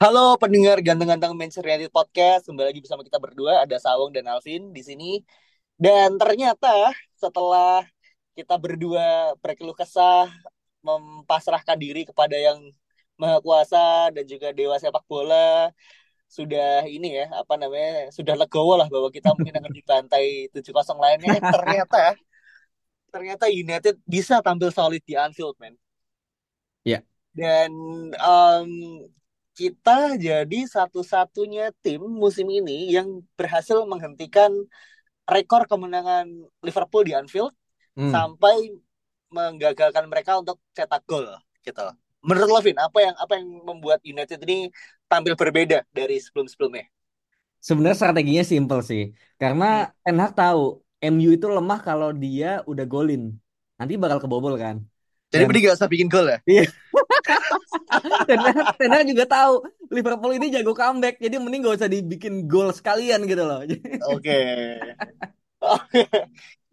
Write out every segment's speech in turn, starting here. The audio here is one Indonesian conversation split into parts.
Halo pendengar ganteng-ganteng Manchester United Podcast, kembali lagi bersama kita berdua ada Sawong dan Alvin di sini. Dan ternyata setelah kita berdua berkeluh kesah mempasrahkan diri kepada yang maha kuasa dan juga dewa sepak bola sudah ini ya apa namanya sudah legowo lah bahwa kita mungkin akan dibantai 7-0 lainnya ternyata ternyata United bisa tampil solid di Anfield man Ya. dan em, kita jadi satu-satunya tim musim ini yang berhasil menghentikan rekor kemenangan Liverpool di Anfield Hmm. sampai menggagalkan mereka untuk cetak gol gitu. Menurut lo Vin, apa yang apa yang membuat United ini tampil berbeda dari sebelum-sebelumnya? Sebenarnya strateginya simple sih. Karena Ten Hag tahu MU itu lemah kalau dia udah golin. Nanti bakal kebobol kan. Jadi Dan mending gak usah bikin gol ya? Iya. Ten Hag, Ten Hag juga tahu Liverpool ini jago comeback. Jadi mending gak usah dibikin gol sekalian gitu loh. Oke. Oke.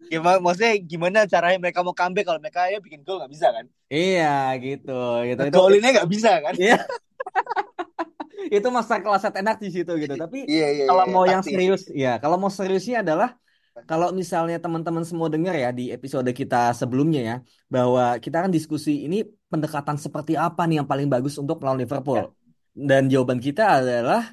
Gimana, maksudnya gimana caranya mereka mau comeback kalau mereka ya bikin gol nggak bisa kan? Iya gitu. Gitu. Itu Golinnya nggak bisa kan? Iya. itu masa kelas Ten Hag di situ gitu. Tapi Iya iya kalau iya, mau yang serius, ya kalau mau seriusnya adalah kalau misalnya teman-teman semua dengar ya di episode kita sebelumnya ya, bahwa kita kan diskusi ini pendekatan seperti apa nih yang paling bagus untuk melawan Liverpool. Ya. Dan jawaban kita adalah,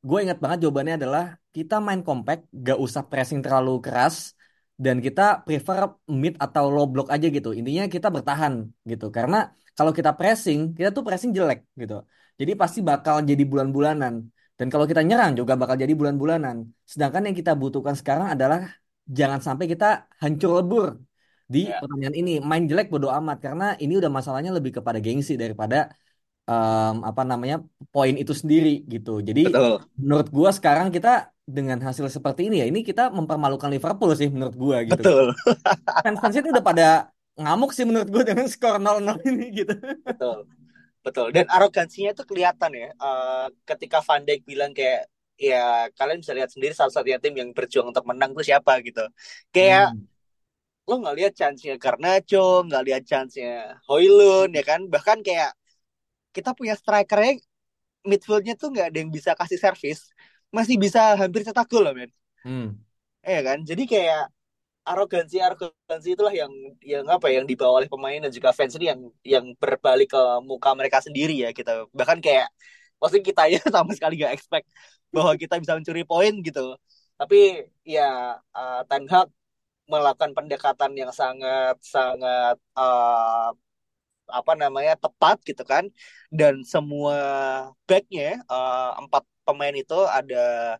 gue ingat banget jawabannya adalah kita main compact, gak usah pressing terlalu keras, dan kita prefer mid atau low block aja gitu. Intinya kita bertahan gitu. Karena kalau kita pressing, kita tuh pressing jelek gitu. Jadi pasti bakal jadi bulan-bulanan. Dan kalau kita nyerang juga bakal jadi bulan-bulanan. Sedangkan yang kita butuhkan sekarang adalah jangan sampai kita hancur lebur di Ya. pertandingan ini. Main jelek bodo amat karena ini udah masalahnya lebih kepada gengsi daripada em, apa namanya poin itu sendiri gitu. Jadi Betul. menurut gua sekarang kita dengan hasil seperti ini ya ini kita mempermalukan Liverpool sih menurut gua gitu. Betul. Fans-fansnya itu udah pada ngamuk sih menurut gua dengan skor 0-0 ini gitu. Betul. Betul. Dan arogansinya itu kelihatan ya. Eh, ketika Van Dijk bilang kayak ya kalian bisa lihat sendiri salah satunya tim yang berjuang untuk menang itu siapa gitu. Kayak Hmm. lo nggak lihat chance-nya Garnacho, nggak lihat chance-nya Højlund ya kan. Bahkan kayak kita punya strikernya midfieldnya tuh nggak ada yang bisa kasih servis. Masih bisa hampir cetak gol loh men. Hmm. Iya kan? Jadi kayak arogansi arogansi itulah yang yang apa ya, yang dibawa oleh pemain dan juga fans ini yang yang berbalik ke muka mereka sendiri ya gitu bahkan kayak maksudnya kita ya sama sekali gak expect bahwa kita bisa mencuri poin gitu tapi ya eh, Ten Hag melakukan pendekatan yang sangat sangat eh, apa namanya tepat gitu kan dan semua backnya eh, empat pemain itu ada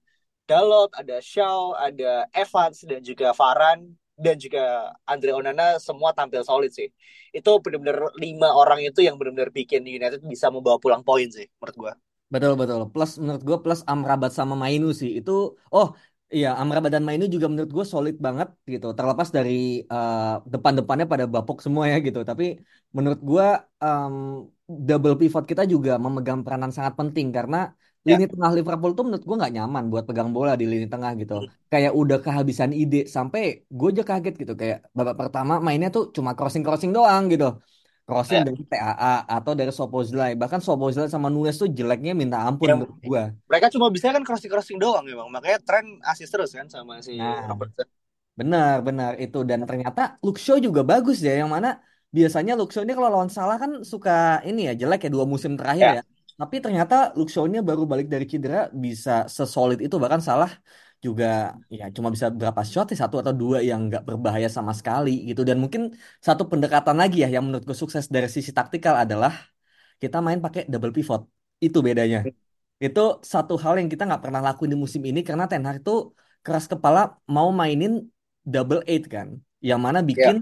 Dalot, ada Shaw, ada Evans dan juga Varane dan juga Andre Onana semua tampil solid sih. Itu benar-benar lima orang itu yang benar-benar bikin United bisa membawa pulang poin sih menurut gua. Betul betul. Plus menurut gue plus Amrabat sama Mainu sih itu oh iya Amrabat dan Mainu juga menurut gue solid banget gitu. Terlepas dari eh, depan-depannya pada bapuk semua ya gitu. Tapi menurut gue em, double pivot kita juga memegang peranan sangat penting karena Ya, lini tengah Liverpool tuh menurut gue nggak nyaman buat pegang bola di lini tengah gitu. Kayak udah kehabisan ide sampai gue aja kaget gitu kayak babak pertama mainnya tuh cuma crossing-crossing doang gitu. Crossing ya, dari TAA atau dari Szoboszlai. Bahkan Szoboszlai sama Nunes tuh jeleknya minta ampun yang menurut gua. mereka cuma bisa kan crossing-crossing doang memang. Makanya tren asis terus kan sama si Nah, Robertson. benar benar itu dan ternyata Luke Shaw juga bagus ya yang mana biasanya Luke Shaw ini kalau lawan Salah kan suka ini ya jelek ya dua musim terakhir Ya, ya. Tapi ternyata Luke Shaw ini baru balik dari cedera bisa sesolid itu bahkan Salah juga ya cuma bisa berapa shot ya satu atau dua yang nggak berbahaya sama sekali gitu. Dan mungkin satu pendekatan lagi ya yang menurutku sukses dari sisi taktikal adalah kita main pakai double pivot. Itu bedanya. Itu satu hal yang kita nggak pernah lakuin di musim ini karena Ten Hag itu keras kepala mau mainin double eight kan yang mana ya, bikin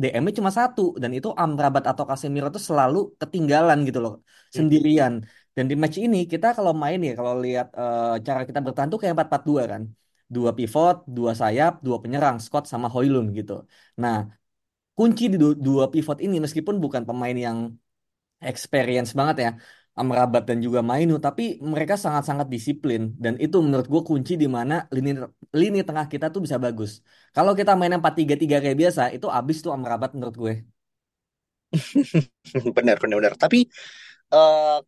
DM-nya cuma satu. Dan itu Amrabat atau Casemiro tuh selalu ketinggalan gitu loh sendirian. Dan di match ini kita kalau main ya kalau lihat uh, cara kita bertahan tuh kayak 4-4-2 kan. Dua pivot, dua sayap, dua penyerang, Scott sama Hoylund gitu. Nah, kunci di dua pivot ini meskipun bukan pemain yang experience banget ya. Amrabat dan juga Mainu, tapi mereka sangat-sangat disiplin dan itu menurut gue kunci di mana lini lini tengah kita tuh bisa bagus. Kalau kita main 4-3-3 kayak biasa, itu abis tuh Amrabat menurut gue. benar, benar, benar. Tapi uh,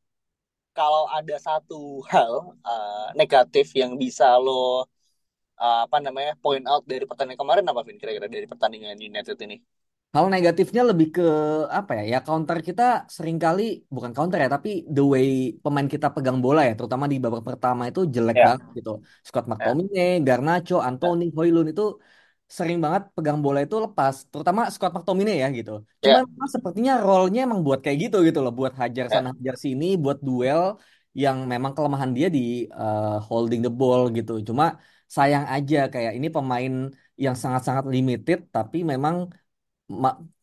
kalau ada satu hal uh, negatif yang bisa lo uh, apa namanya point out dari pertandingan kemarin apa Vin kira-kira dari pertandingan United ini? Hal negatifnya lebih ke apa ya? Ya counter kita sering kali bukan counter ya, tapi the way pemain kita pegang bola ya, terutama di babak pertama itu jelek yeah. banget gitu. Scott ya. McTominay, yeah. Garnacho, Anthony, yeah. Hoylund itu sering banget pegang bola itu lepas, terutama Scott McTominay ya gitu. Cuma yeah. sepertinya role-nya emang buat kayak gitu gitu loh, buat hajar yeah. sana hajar sini, buat duel yang memang kelemahan dia di uh, holding the ball gitu. Cuma sayang aja kayak ini pemain yang sangat-sangat limited tapi memang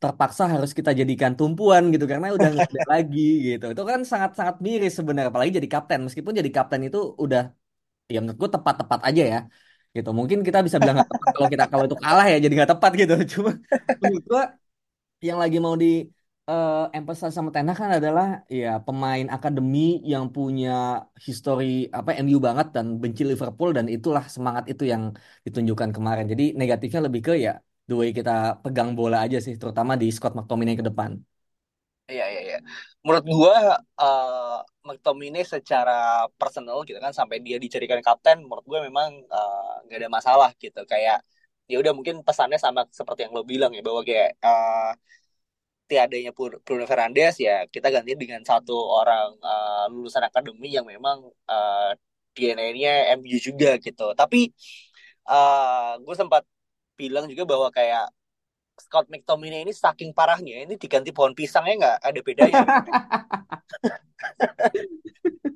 terpaksa harus kita jadikan tumpuan gitu karena udah nggak ada lagi gitu itu kan sangat sangat miris sebenarnya apalagi jadi kapten meskipun jadi kapten itu udah ya menurut gue tepat-tepat aja ya gitu mungkin kita bisa bilang gak tepat kalau kita kalau itu kalah ya jadi nggak tepat gitu cuma menurut gue yang lagi mau di uh, emphasize sama Ten kan adalah ya pemain akademi yang punya histori apa MU banget dan benci Liverpool dan itulah semangat itu yang ditunjukkan kemarin jadi negatifnya lebih ke ya the kita pegang bola aja sih, terutama di Scott McTominay ke depan. Iya, iya, iya. Menurut gua uh, McTominay secara personal gitu kan sampai dia dicarikan kapten, menurut gua memang eh, nggak uh, ada masalah gitu. Kayak ya udah mungkin pesannya sama seperti yang lo bilang ya bahwa kayak uh, tiadanya Bruno Fernandes ya kita ganti dengan satu orang uh, lulusan akademi yang memang uh, DNA-nya MU juga gitu. Tapi uh, gue sempat bilang juga bahwa kayak Scott McTominay ini saking parahnya ini diganti pohon pisangnya nggak ada bedanya.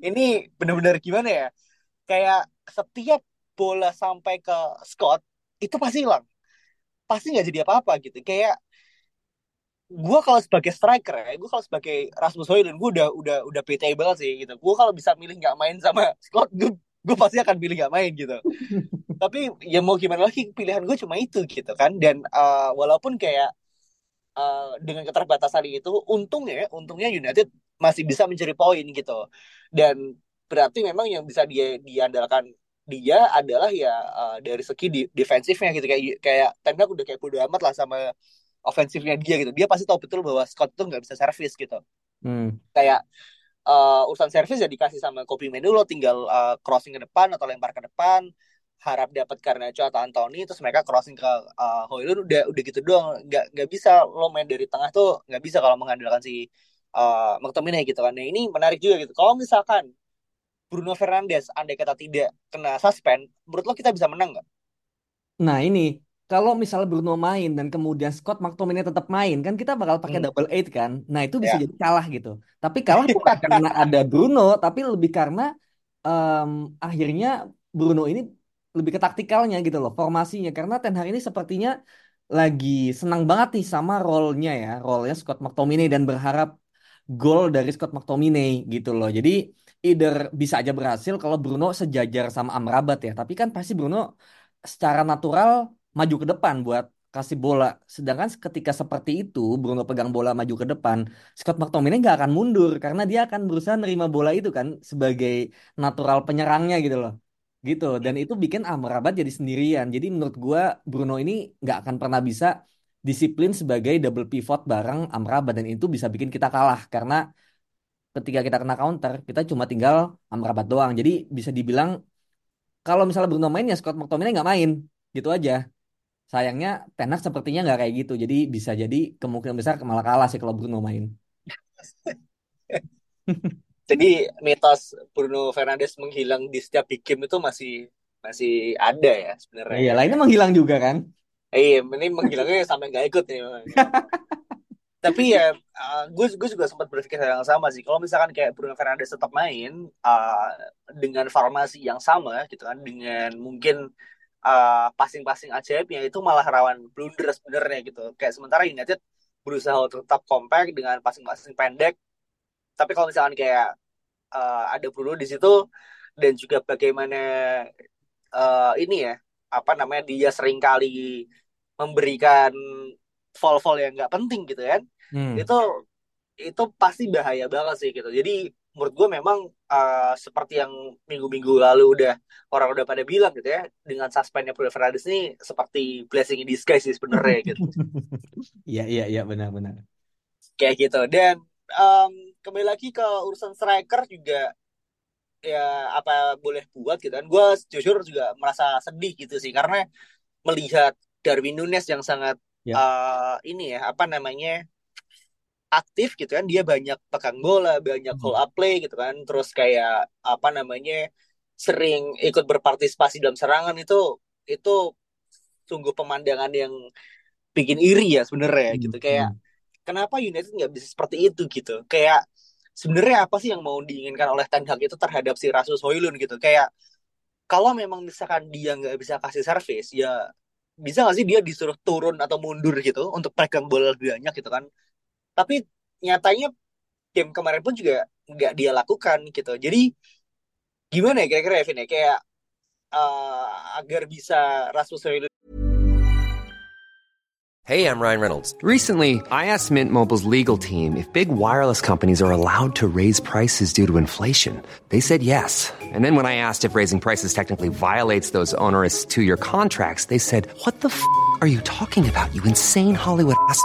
ini benar-benar gimana ya? Kayak setiap bola sampai ke Scott itu pasti hilang, pasti nggak jadi apa-apa gitu. Kayak gue kalau sebagai striker ya, gue kalau sebagai Rasmus Højlund gue udah udah udah banget sih gitu. Gue kalau bisa milih nggak main sama Scott, gue gue pasti akan pilih nggak main gitu. Tapi ya mau gimana lagi pilihan gue cuma itu gitu kan. Dan uh, walaupun kayak uh, dengan keterbatasan itu untungnya untungnya United masih bisa mencari poin gitu. Dan berarti memang yang bisa dia diandalkan dia adalah ya uh, dari segi di, defensifnya gitu. Kayak kayak Ten udah kayak bodo amat lah sama ofensifnya dia gitu. Dia pasti tahu betul bahwa Scott tuh nggak bisa servis gitu. Hmm. kayak uh, urusan servis ya dikasih sama Kopi Menu lo tinggal uh, crossing ke depan atau lempar ke depan harap dapat karena atau Anthony terus mereka crossing ke uh, Hoylund udah udah gitu doang. Nggak nggak bisa lo main dari tengah tuh nggak bisa kalau mengandalkan si uh, McTominay gitu kan. Nah ini menarik juga gitu. Kalau misalkan Bruno Fernandes andai kata tidak kena suspend menurut lo kita bisa menang nggak? Nah ini kalau misalnya Bruno main dan kemudian Scott McTominay tetap main kan kita bakal pakai hmm. double eight kan? Nah itu bisa yeah. jadi kalah gitu. Tapi kalah bukan karena ada Bruno tapi lebih karena um, akhirnya Bruno ini lebih ke taktikalnya gitu loh formasinya. Karena Ten Hag ini sepertinya lagi senang banget nih sama role-nya ya role-nya Scott McTominay dan berharap gol dari Scott McTominay gitu loh. Jadi either bisa aja berhasil kalau Bruno sejajar sama Amrabat ya. Tapi kan pasti Bruno secara natural maju ke depan buat kasih bola. Sedangkan ketika seperti itu, Bruno pegang bola maju ke depan, Scott McTominay nggak akan mundur karena dia akan berusaha nerima bola itu kan sebagai natural penyerangnya gitu loh. Gitu. Dan itu bikin Amrabat jadi sendirian. Jadi menurut gua Bruno ini nggak akan pernah bisa disiplin sebagai double pivot bareng Amrabat dan itu bisa bikin kita kalah karena ketika kita kena counter kita cuma tinggal Amrabat doang. Jadi bisa dibilang kalau misalnya Bruno main ya Scott McTominay nggak main gitu aja. Sayangnya Tenak sepertinya nggak kayak gitu. Jadi bisa jadi kemungkinan besar malah kalah sih kalau Bruno main. jadi mitos Bruno Fernandes menghilang di setiap big game itu masih masih ada ya sebenarnya. Iya, lainnya menghilang juga kan? Iya, ini menghilangnya sampai nggak ikut nih. Tapi ya, uh, gue gue juga sempat berpikir hal yang sama sih. Kalau misalkan kayak Bruno Fernandes tetap main uh, dengan formasi yang sama, gitu kan, dengan mungkin uh, passing-passing ajaibnya itu malah rawan blunder sebenarnya gitu. Kayak sementara United berusaha untuk tetap compact dengan passing-passing pendek. Tapi kalau misalkan kayak uh, ada Bruno di situ dan juga bagaimana uh, ini ya apa namanya dia sering kali memberikan fall-fall yang nggak penting gitu kan hmm. itu itu pasti bahaya banget sih gitu jadi menurut gue memang uh, seperti yang minggu-minggu lalu udah orang udah pada bilang gitu ya dengan suspendnya Bruno Fernandes ini seperti blessing in disguise sih sebenarnya gitu. Iya iya iya benar-benar. Kayak gitu dan um, kembali lagi ke urusan striker juga ya apa boleh buat gitu kan. Gue jujur juga merasa sedih gitu sih karena melihat Darwin Nunes yang sangat ya. uh, ini ya apa namanya aktif gitu kan dia banyak pegang bola banyak call up play gitu kan. Terus kayak apa namanya sering ikut berpartisipasi dalam serangan itu itu sungguh pemandangan yang bikin iri ya sebenarnya hmm. gitu. Kayak hmm. kenapa United nggak bisa seperti itu gitu? Kayak sebenarnya apa sih yang mau diinginkan oleh Ten Hag itu terhadap si Rasmus Højlund gitu? Kayak kalau memang misalkan dia nggak bisa kasih service ya bisa nggak sih dia disuruh turun atau mundur gitu untuk pegang bola lebih banyak gitu kan tapi nyatanya game kemarin pun juga nggak dia lakukan gitu jadi gimana ya kira-kira Evin ya kayak uh, agar bisa Rasmus Højlund Hey, I'm Ryan Reynolds. Recently, I asked Mint Mobile's legal team if big wireless companies are allowed to raise prices due to inflation. They said yes. And then when I asked if raising prices technically violates those onerous two-year contracts, they said, "What the f*** are you talking about? You insane Hollywood ass."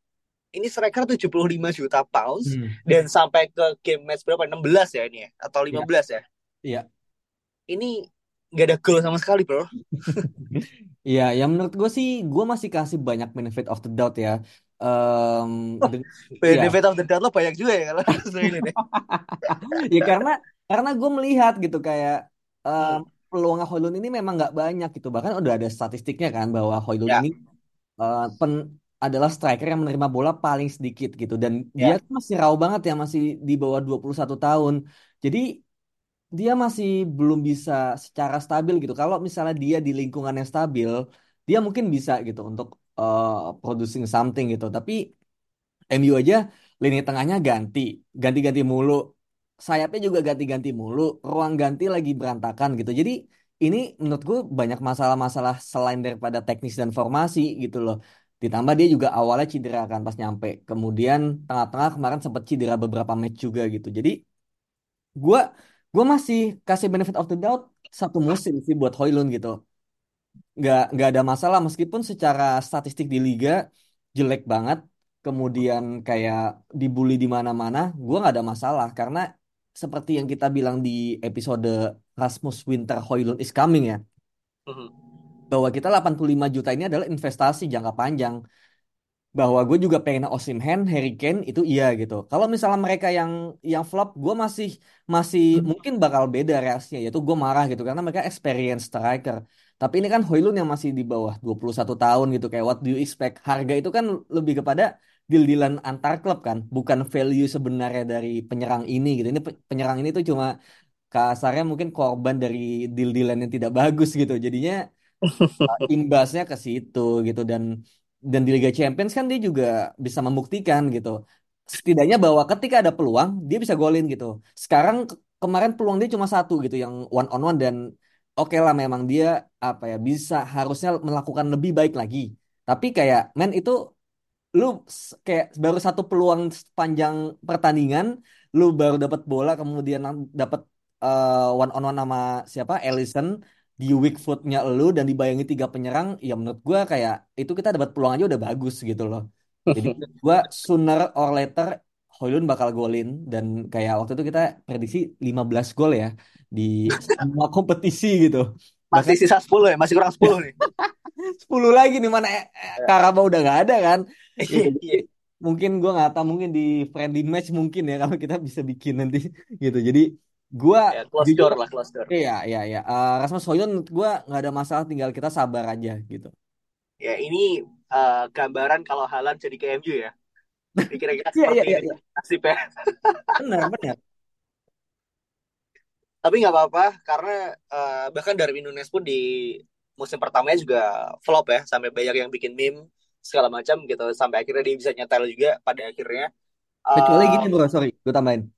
ini striker 75 juta pounds hmm. dan sampai ke game match berapa 16 ya ini ya atau 15 ya. Iya. Ya. Ini nggak ada goal sama sekali, Bro. Iya, yang menurut gue sih gue masih kasih banyak benefit of the doubt ya. Um, oh, benefit ya. of the doubt lo banyak juga ya kalau ini deh. ya karena karena gue melihat gitu kayak um, peluang Hoylun ini memang nggak banyak gitu. Bahkan udah ada statistiknya kan bahwa Hoylun ya. ini uh, pen, adalah striker yang menerima bola paling sedikit gitu dan yeah. dia masih raw banget ya masih di bawah 21 tahun. Jadi dia masih belum bisa secara stabil gitu. Kalau misalnya dia di lingkungan yang stabil, dia mungkin bisa gitu untuk uh, producing something gitu. Tapi MU aja lini tengahnya ganti, ganti-ganti mulu. Sayapnya juga ganti-ganti mulu, ruang ganti lagi berantakan gitu. Jadi ini menurut gue banyak masalah-masalah selain daripada teknis dan formasi gitu loh. Ditambah dia juga awalnya cedera kan pas nyampe. Kemudian tengah-tengah kemarin sempat cedera beberapa match juga gitu. Jadi gue gue masih kasih benefit of the doubt satu musim sih buat Hoylund gitu. Nggak nggak ada masalah meskipun secara statistik di liga jelek banget. Kemudian kayak dibully di mana-mana, gue nggak ada masalah karena seperti yang kita bilang di episode Rasmus Winter Hoylund is coming ya. Uh-huh bahwa kita 85 juta ini adalah investasi jangka panjang. Bahwa gue juga pengen Osimhen, Harry Kane itu iya gitu. Kalau misalnya mereka yang yang flop, gue masih masih hmm. mungkin bakal beda reaksinya. Yaitu gue marah gitu karena mereka experience striker. Tapi ini kan Hoylund yang masih di bawah 21 tahun gitu. Kayak what do you expect? Harga itu kan lebih kepada deal-dealan antar klub kan. Bukan value sebenarnya dari penyerang ini gitu. Ini penyerang ini tuh cuma kasarnya mungkin korban dari deal-dealan yang tidak bagus gitu. Jadinya imbasnya ke situ gitu dan dan di Liga Champions kan dia juga bisa membuktikan gitu. Setidaknya bahwa ketika ada peluang dia bisa golin gitu. Sekarang ke kemarin peluang dia cuma satu gitu yang one on one dan oke lah memang dia apa ya bisa harusnya melakukan lebih baik lagi. Tapi kayak men itu lu kayak baru satu peluang sepanjang pertandingan lu baru dapat bola kemudian dapat one on one sama siapa Ellison di weak footnya lu dan dibayangi tiga penyerang ya menurut gua kayak itu kita dapat peluang aja udah bagus gitu loh. Jadi gua sooner or later Hoylund bakal golin dan kayak waktu itu kita prediksi 15 gol ya di semua kompetisi gitu. Masih sisa 10 ya masih kurang 10 nih. 10 lagi nih mana eh, Karabau udah gak ada kan? Gitu. mungkin gue nggak tahu mungkin di friendly match mungkin ya kalau kita bisa bikin nanti gitu. Jadi gue ya, close door lah close door. iya iya iya. Uh, Rasmus Hoylund gue nggak ada masalah tinggal kita sabar aja gitu. Ya ini uh, gambaran kalau Halan jadi ke MU ya. Kira-kira iya, seperti iya, iya, iya. nasib ya benar benar. Tapi nggak apa-apa karena uh, bahkan Darwin Nunes pun di musim pertamanya juga flop ya sampai banyak yang bikin meme segala macam gitu sampai akhirnya dia bisa nyetel juga pada akhirnya. Kecuali uh, gini bro sorry gue tambahin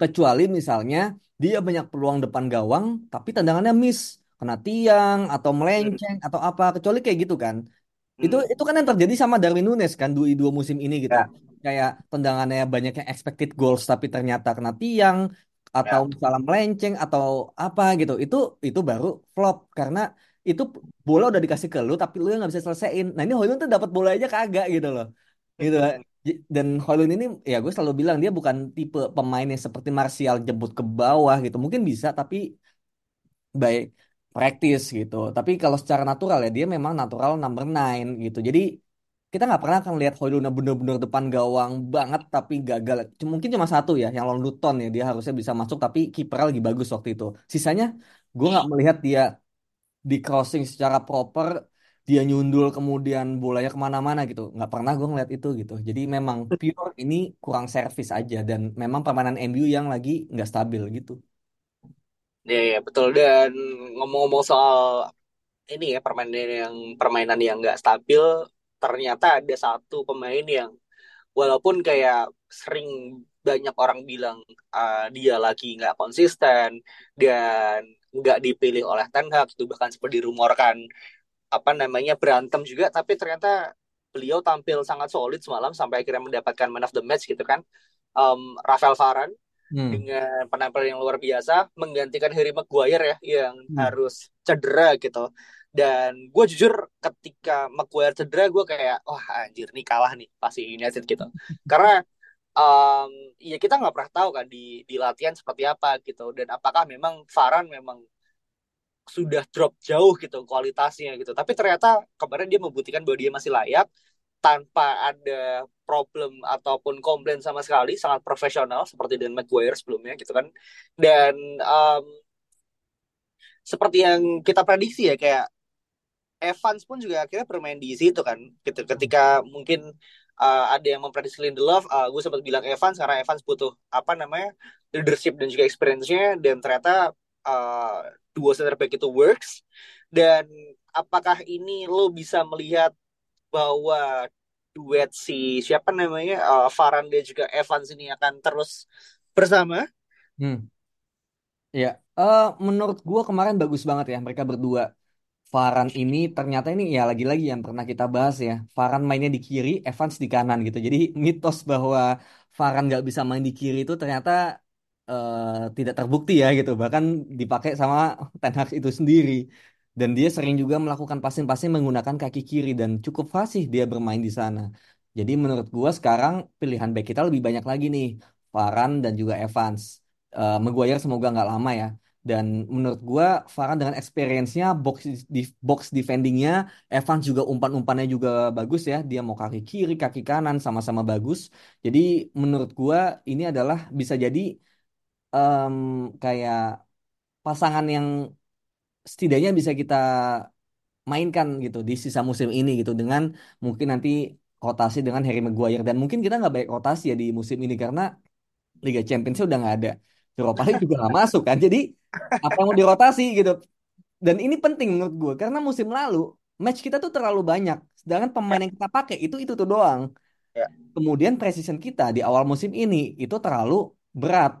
kecuali misalnya dia banyak peluang depan gawang tapi tendangannya miss. Kena tiang atau melenceng atau apa. Kecuali kayak gitu kan. Itu hmm, itu kan yang terjadi sama Darwin Nunes kan dua dua musim ini gitu. Ya, kayak tendangannya banyak yang expected goals tapi ternyata kena tiang atau ya. misalnya melenceng atau apa gitu. Itu itu baru flop. Karena itu bola udah dikasih ke lu tapi lu yang nggak bisa selesaiin. Nah ini Hoylund tuh dapat bola aja kagak gitu loh. Gitu dan Hoylund ini ya gue selalu bilang dia bukan tipe pemain yang seperti Martial jemput ke bawah gitu. Mungkin bisa tapi baik praktis gitu. Tapi kalau secara natural ya dia memang natural number nine gitu. Jadi kita nggak pernah akan lihat Hoylund bener-bener depan gawang banget tapi gagal. Mungkin cuma satu ya yang lawan Luton ya dia harusnya bisa masuk tapi kiper lagi bagus waktu itu. Sisanya gue nggak melihat dia di crossing secara proper dia nyundul kemudian bolanya ke mana-mana gitu. Nggak pernah gue ngeliat itu gitu. Jadi memang pure ini kurang servis aja dan memang permainan MU yang lagi nggak stabil gitu. Ya, ya, betul. Dan ngomong-ngomong soal ini ya permainan yang permainan yang nggak stabil ternyata ada satu pemain yang walaupun kayak sering banyak orang bilang uh, dia lagi nggak konsisten dan nggak dipilih oleh Ten Hag itu bahkan sempat dirumorkan apa namanya berantem juga tapi ternyata beliau tampil sangat solid semalam sampai akhirnya mendapatkan man of the match gitu kan um, Rafael Varane hmm. dengan penampilan yang luar biasa menggantikan Harry Maguire ya yang Hmm. harus cedera gitu dan gue jujur ketika Maguire cedera gue kayak wah anjir nih kalah nih pasti United gitu karena um, ya kita nggak pernah tahu kan di di latihan seperti apa gitu dan apakah memang Varane memang sudah drop jauh gitu kualitasnya gitu. Tapi ternyata kemarin dia membuktikan bahwa dia masih layak tanpa ada problem ataupun komplain sama sekali sangat profesional seperti dengan Maguire sebelumnya gitu kan. Dan um, seperti yang kita prediksi ya kayak Evans pun juga akhirnya bermain di situ kan. Gitu ketika mungkin uh, ada yang memprediksi Lindelof uh, gue sempat bilang Evans karena Evans butuh apa namanya leadership dan juga experience-nya dan ternyata uh, dua center back itu works dan apakah ini lo bisa melihat bahwa duet si siapa namanya uh, Varane dan juga Evans ini akan terus bersama Hmm. Ya, eh menurut gua kemarin bagus banget ya mereka berdua. Varane ini ternyata ini ya lagi-lagi yang pernah kita bahas ya. Varane mainnya di kiri, Evans di kanan gitu. Jadi mitos bahwa Varane nggak bisa main di kiri itu ternyata eh, tidak terbukti ya gitu. Bahkan dipakai sama Ten Hag itu sendiri. Dan dia sering juga melakukan passing-passing menggunakan kaki kiri dan cukup fasih dia bermain di sana. Jadi menurut gua sekarang pilihan back kita lebih banyak lagi nih. Varane dan juga Evans. Eh, Maguire semoga nggak lama ya. Dan menurut gua Varane dengan experience-nya box di box defending-nya Evans juga umpan-umpannya juga bagus ya. Dia mau kaki kiri, kaki kanan sama-sama bagus. Jadi menurut gua ini adalah bisa jadi em, kayak pasangan yang setidaknya bisa kita mainkan gitu di sisa musim ini gitu dengan mungkin nanti rotasi dengan Harry Maguire dan mungkin kita nggak baik rotasi ya di musim ini karena Liga Champions udah nggak ada. Europa League juga nggak masuk kan. Jadi apa yang mau dirotasi gitu. Dan ini penting menurut gue karena musim lalu match kita tuh terlalu banyak. Sedangkan pemain yang kita pakai itu itu tuh doang. ya Kemudian precision kita di awal musim ini itu terlalu berat.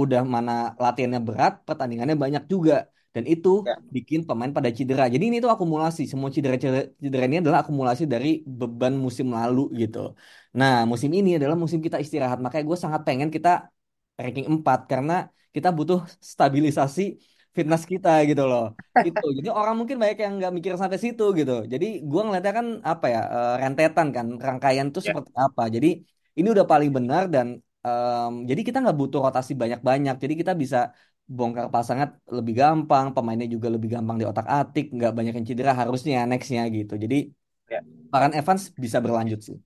Udah mana latihannya berat, pertandingannya banyak juga. Dan itu ya bikin pemain pada cedera. Jadi ini tuh akumulasi. Semua cedera-cedera cedera ini adalah akumulasi dari beban musim lalu gitu. Nah, musim ini adalah musim kita istirahat. Makanya gue sangat pengen kita ranking 4 karena kita butuh stabilisasi fitness kita gitu loh. Itu. Jadi orang mungkin banyak yang nggak mikir sampai situ gitu. Jadi gua ngeliatnya kan apa ya eh, rentetan kan rangkaian tuh Ya. seperti apa. Jadi ini udah paling benar dan em, jadi kita nggak butuh rotasi banyak-banyak. Jadi kita bisa bongkar pasangan lebih gampang, pemainnya juga lebih gampang di otak-atik, nggak banyak yang cedera harusnya nextnya gitu. Jadi Ya. Evans bisa berlanjut sih.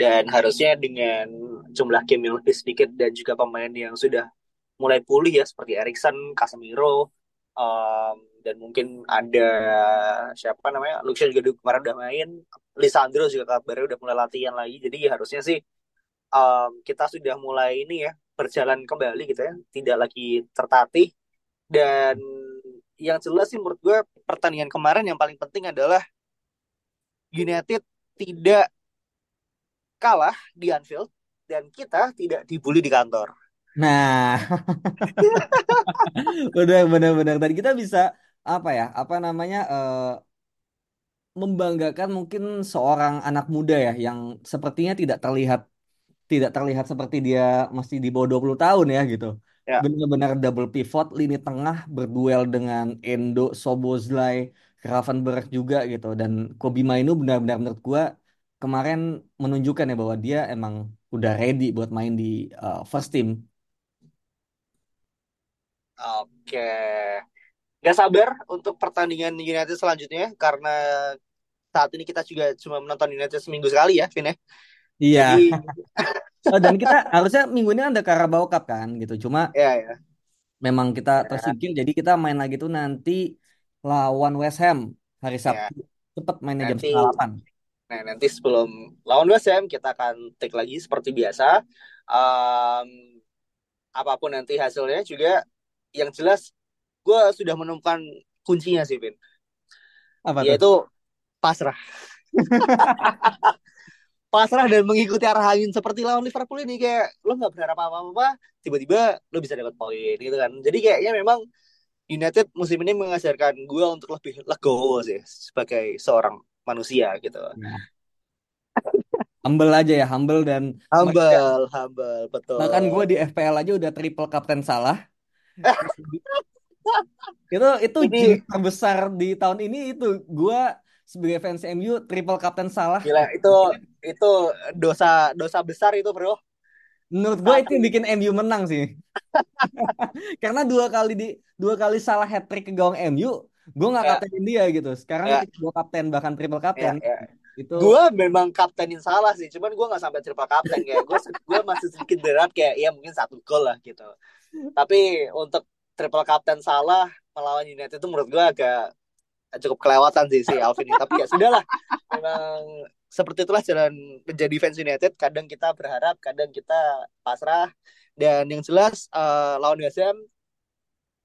Dan harusnya dengan jumlah game yang lebih sedikit dan juga pemain yang sudah mulai pulih ya seperti Erikson, Casemiro, um, dan mungkin ada siapa namanya, Luxia juga kemarin udah main, Lisandro juga kabarnya udah mulai latihan lagi. Jadi harusnya sih um, kita sudah mulai ini ya berjalan kembali gitu ya, tidak lagi tertatih. Dan yang jelas sih menurut gue pertandingan kemarin yang paling penting adalah United tidak kalah di Anfield dan kita tidak dibully di kantor. Nah, udah benar-benar dan kita bisa apa ya? Apa namanya? eh, membanggakan mungkin seorang anak muda ya yang sepertinya tidak terlihat tidak terlihat seperti dia masih di bawah 20 tahun ya gitu. Ya. Benar-benar double pivot lini tengah berduel dengan Endo, Soboslai, Gravenberch juga gitu dan Kobe Mainu benar-benar menurut gua kemarin menunjukkan ya bahwa dia emang udah ready buat main di uh, first team. Oke. Gak sabar untuk pertandingan United selanjutnya karena saat ini kita juga cuma menonton United seminggu sekali ya, Vin ya. Iya. Jadi Oh, dan kita harusnya minggu ini ada Carabao Cup kan gitu. Cuma ya ya. memang kita Ya. tersingkir jadi kita main lagi tuh nanti lawan West Ham hari Ya. Sabtu. Cepet mainnya jam Nanti setengah delapan. nah nanti sebelum lawan West Ham kita akan take lagi seperti biasa. Um, apa pun nanti hasilnya juga yang jelas gue sudah menemukan kuncinya sih, Vin. Apa tuh? Yaitu pasrah. pasrah dan mengikuti arah angin seperti lawan Liverpool ini kayak lo nggak berharap apa-apa tiba-tiba lo bisa dapat poin gitu kan. Jadi kayaknya memang United musim ini mengajarkan gue untuk lebih legowo sih sebagai seorang manusia gitu. Nah, humble aja ya, humble dan bahkan, humble humble betul. Bahkan gue di FPL aja udah triple kapten salah. Itu itu ini jinx terbesar di tahun ini itu gue sebagai fans MU triple kapten salah. gila itu itu dosa dosa besar itu bro. Menurut gue itu yang bikin MU menang sih. Karena dua kali di dua kali salah hat trick ke gawang MU, gue nggak ya. kaptenin dia gitu. Sekarang ya. ketika gue kapten bahkan triple ya kapten ya. Itu gue memang kaptenin salah sih cuman gue nggak sampai triple kapten kayak gue gue masih sedikit berat kayak ya mungkin satu gol lah gitu. Tapi untuk triple kapten salah melawan United itu menurut gue agak cukup kelewatan sih si Alvin ini tapi ya sudahlah. Memang seperti itulah jalan menjadi fans United. Kadang kita berharap kadang kita pasrah. Dan yang jelas eh, lawan West Ham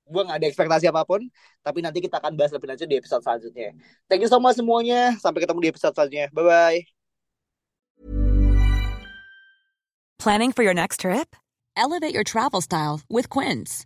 gue nggak ada ekspektasi apa pun tapi nanti kita akan bahas lebih lanjut di episode selanjutnya. Thank you so much semuanya. Sampai ketemu di episode selanjutnya. Bye bye Planning for your next trip? Elevate your travel style with Quince.